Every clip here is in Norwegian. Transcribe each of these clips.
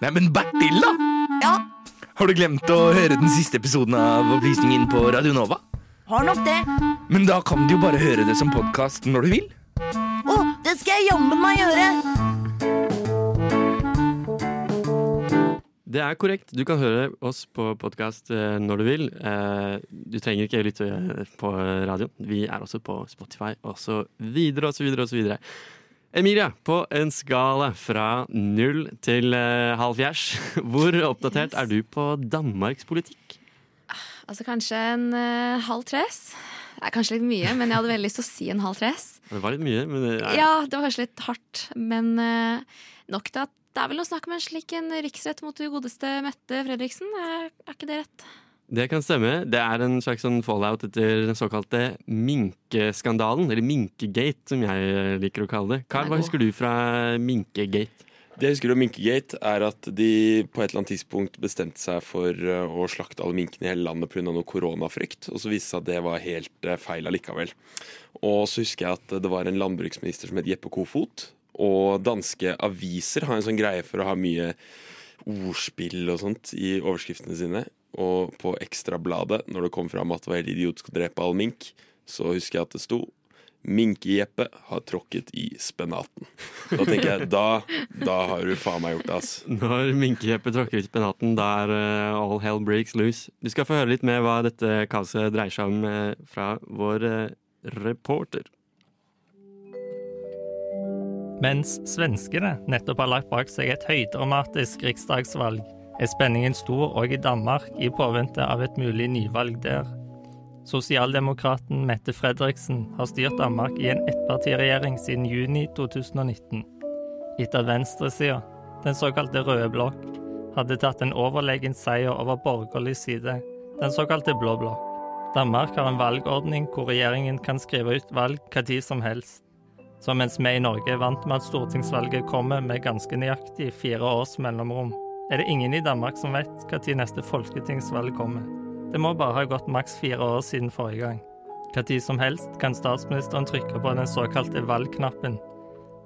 Nei, men Bertil, da? Ja, Har du glemt å høre den siste episoden av Opplysningen på Radio Nova? har nok det. Men da kan du jo bare høre det som podkast når du vil. Å, det skal jeg jammen meg gjøre. Det er korrekt. Du kan høre oss på podkast når du vil. Eh, Du trenger ikke lytte på radio. Vi er også på Spotify og så videre og så videre og så videre. Emilia, på en skala fra null til uh, halv fjers, hvor oppdatert er du på Danmarks politikk? Altså kanskje en uh, halv tres. Det er kanskje litt mye, men jeg hadde veldig lyst til å si en halv tres. Det var litt mye, men det er, Ja, det var kanskje litt hardt, men uh, nok til at det er vel å snakke med en slik en riksrett mot godeste Mette Fredriksen. Er, er ikke det rett? Det kan stemme. Det er en slags sånn fallout etter den såkalte minkeskandalen, eller minkegate, som jeg liker å kalle det. Carl, hva husker du fra minkegate? Det jeg husker om Minkegate, er at de på et eller annet tidspunkt bestemte seg for eh, å slakte alle minkene i hele landet pga. noe koronafrykt, og så viste det seg at det var helt eh, feil allikevel. Og så husker jeg at det var en landbruksminister som het Jeppe Kofot, og danske aviser har en sånn greie for å ha mye ordspill og sånt i overskriftene sine. Og på Ekstrabladet, når det kom fram at det var helt idiotisk å drepe all mink, så husker jeg at det sto Minke-Jeppe har tråkket i spenaten. Da tenker jeg, da, da har du faen meg gjort det, ass. Når minkekjeppet tråkker i spenaten, da er uh, all hell breaks loose. Du skal få høre litt mer hva dette kaoset dreier seg om uh, fra vår uh, reporter. Mens svenskene nettopp har lagt bak seg et høydramatisk riksdagsvalg, er spenningen stor òg i Danmark i påvente av et mulig nyvalg der. Sosialdemokraten Mette Fredriksen har styrt Danmark i en ettpartiregjering siden juni 2019. Etter at venstresida, den såkalte røde blokk, hadde tatt en overlegen seier over borgerlig side, den såkalte blå blokk. Danmark har en valgordning hvor regjeringen kan skrive ut valg hva tid som helst. Så mens vi i Norge er vant med at stortingsvalget kommer med ganske nøyaktig fire års mellomrom, er det ingen i Danmark som vet når neste folketingsvalg kommer. Det må bare ha gått maks fire år siden forrige gang. Tid som helst kan statsministeren trykke på den såkalte valgknappen,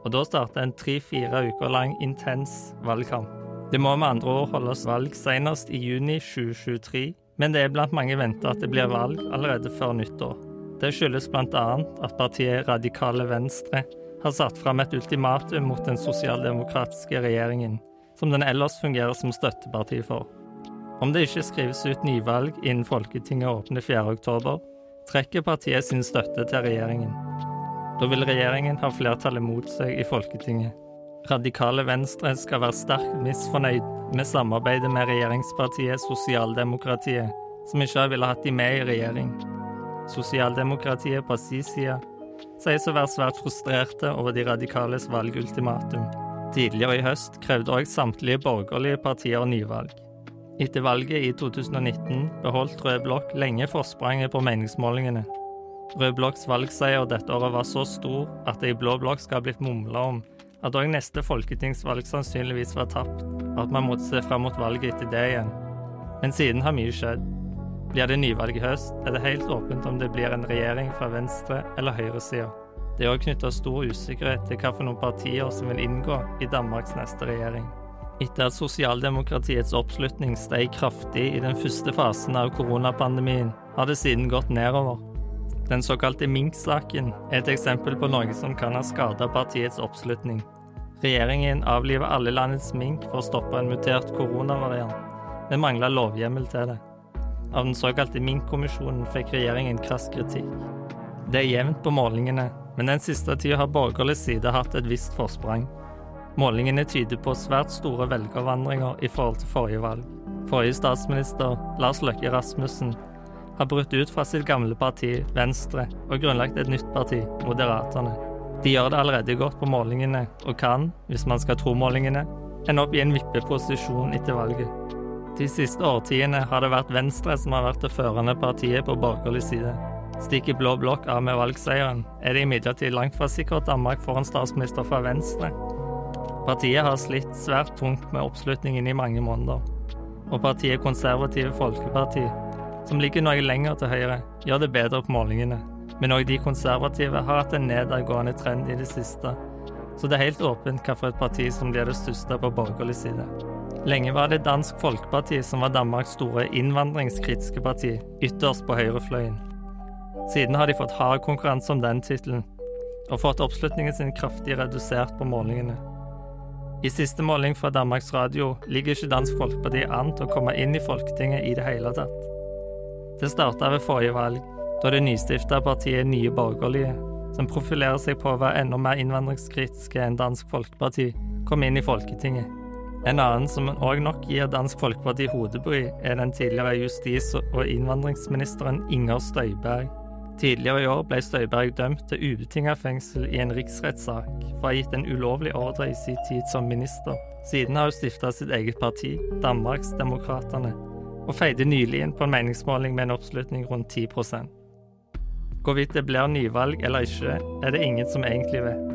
og da starter en tre-fire uker lang intens valgkamp. Det må med andre ord holdes valg senest i juni 2023, men det er blant mange venta at det blir valg allerede før nyttår. Det skyldes bl.a. at partiet Radikale Venstre har satt fram et ultimatum mot den sosialdemokratiske regjeringen, som den ellers fungerer som støtteparti for. Om det ikke skrives ut nyvalg innen Folketinget åpner 4. oktober, trekker partiet sin støtte til regjeringen. Da vil regjeringen ha flertallet mot seg i Folketinget. Radikale Venstre skal være sterkt misfornøyd med samarbeidet med regjeringspartiet Sosialdemokratiet, som ikke ville hatt de med i regjering. Sosialdemokratiet på sin side sies å være svært frustrerte over de radikales valgultimatum. Tidligere i høst krevde òg samtlige borgerlige partier nyvalg. Etter valget i 2019 beholdt Rød blokk lenge forspranget på meningsmålingene. Rød blokks valgseier dette året var så stor at det i blå blokk skal ha blitt mumla om at òg neste folketingsvalg sannsynligvis var tapt, og at man måtte se fram mot valget etter det igjen. Men siden har mye skjedd. Blir det nyvalg i høst, er det helt åpent om det blir en regjering fra venstre- eller høyresida. Det er òg knytta stor usikkerhet til hvilke partier som vil inngå i Danmarks neste regjering. Etter at sosialdemokratiets oppslutning steg kraftig i den første fasen av koronapandemien, har det siden gått nedover. Den såkalte Mink-saken er et eksempel på noe som kan ha skada partiets oppslutning. Regjeringen avliver alle landets mink for å stoppe en mutert koronavariant, men mangler lovhjemmel til det. Av den såkalte Mink-kommisjonen fikk regjeringen krass kritikk. Det er jevnt på målingene, men den siste tida har borgerlig side hatt et visst forsprang. Målingene tyder på svært store velgervandringer i forhold til forrige valg. Forrige statsminister, Lars Løkke Rasmussen, har brutt ut fra sitt gamle parti, Venstre, og grunnlagt et nytt parti, Moderaterne. De gjør det allerede godt på målingene, og kan, hvis man skal tro målingene, ende opp i en vippeposisjon etter valget. De siste årtiene har det vært Venstre som har vært det førende partiet på borgerlig side. Stikker blå blokk av med valgseieren, er det imidlertid langt fra sikkert Danmark får en statsminister fra Venstre. Partiet har slitt svært tungt med oppslutningen i mange måneder. Og partiet Konservative Folkeparti, som ligger noe lenger til høyre, gjør det bedre på målingene. Men òg de konservative har hatt en nedadgående trend i det siste. Så det er helt åpent hvilket parti som blir det største på borgerlig side. Lenge var det Dansk Folkeparti som var Danmarks store innvandringskritiske parti, ytterst på høyrefløyen. Siden har de fått hard konkurranse om den tittelen, og fått oppslutningen sin kraftig redusert på målingene. I siste måling fra Danmarks Radio ligger ikke Dansk Folkeparti an til å komme inn i Folketinget i det hele tatt. Det starta ved forrige valg, da det nystifta partiet Nye Borgerlige, som profilerer seg på å være enda mer innvandringskritiske enn Dansk Folkeparti, kom inn i Folketinget. En annen som òg nok gir Dansk Folkeparti hodebry, er den tidligere justis- og innvandringsministeren Inger Støyberg. Tidligere i år ble Støyberg dømt til ubetinget fengsel i en riksrettssak for å ha gitt en ulovlig ordre i sin tid som minister. Siden har hun stifta sitt eget parti, Danmarksdemokratene, og feide nylig inn på en meningsmåling med en oppslutning rundt 10% Hvorvidt det blir nyvalg eller ikke, er det ingen som egentlig vet.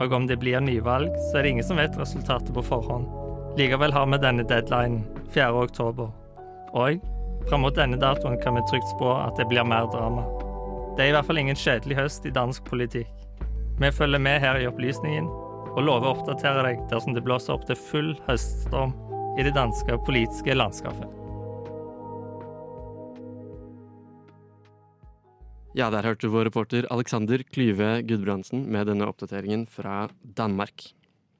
Og om det blir nyvalg, så er det ingen som vet resultatet på forhånd. Likevel har vi denne deadlinen, 4. oktober. Og fram mot denne datoen kan vi trygt spå at det blir mer drama. Det er i hvert fall ingen kjedelig høst i dansk politikk. Vi følger med her i Opplysningen, og lover å oppdatere deg dersom det blåser opp til full høststorm i det danske politiske landskapet. Ja, der hørte vår reporter Alexander Klyve Gudbrandsen med denne oppdateringen fra Danmark.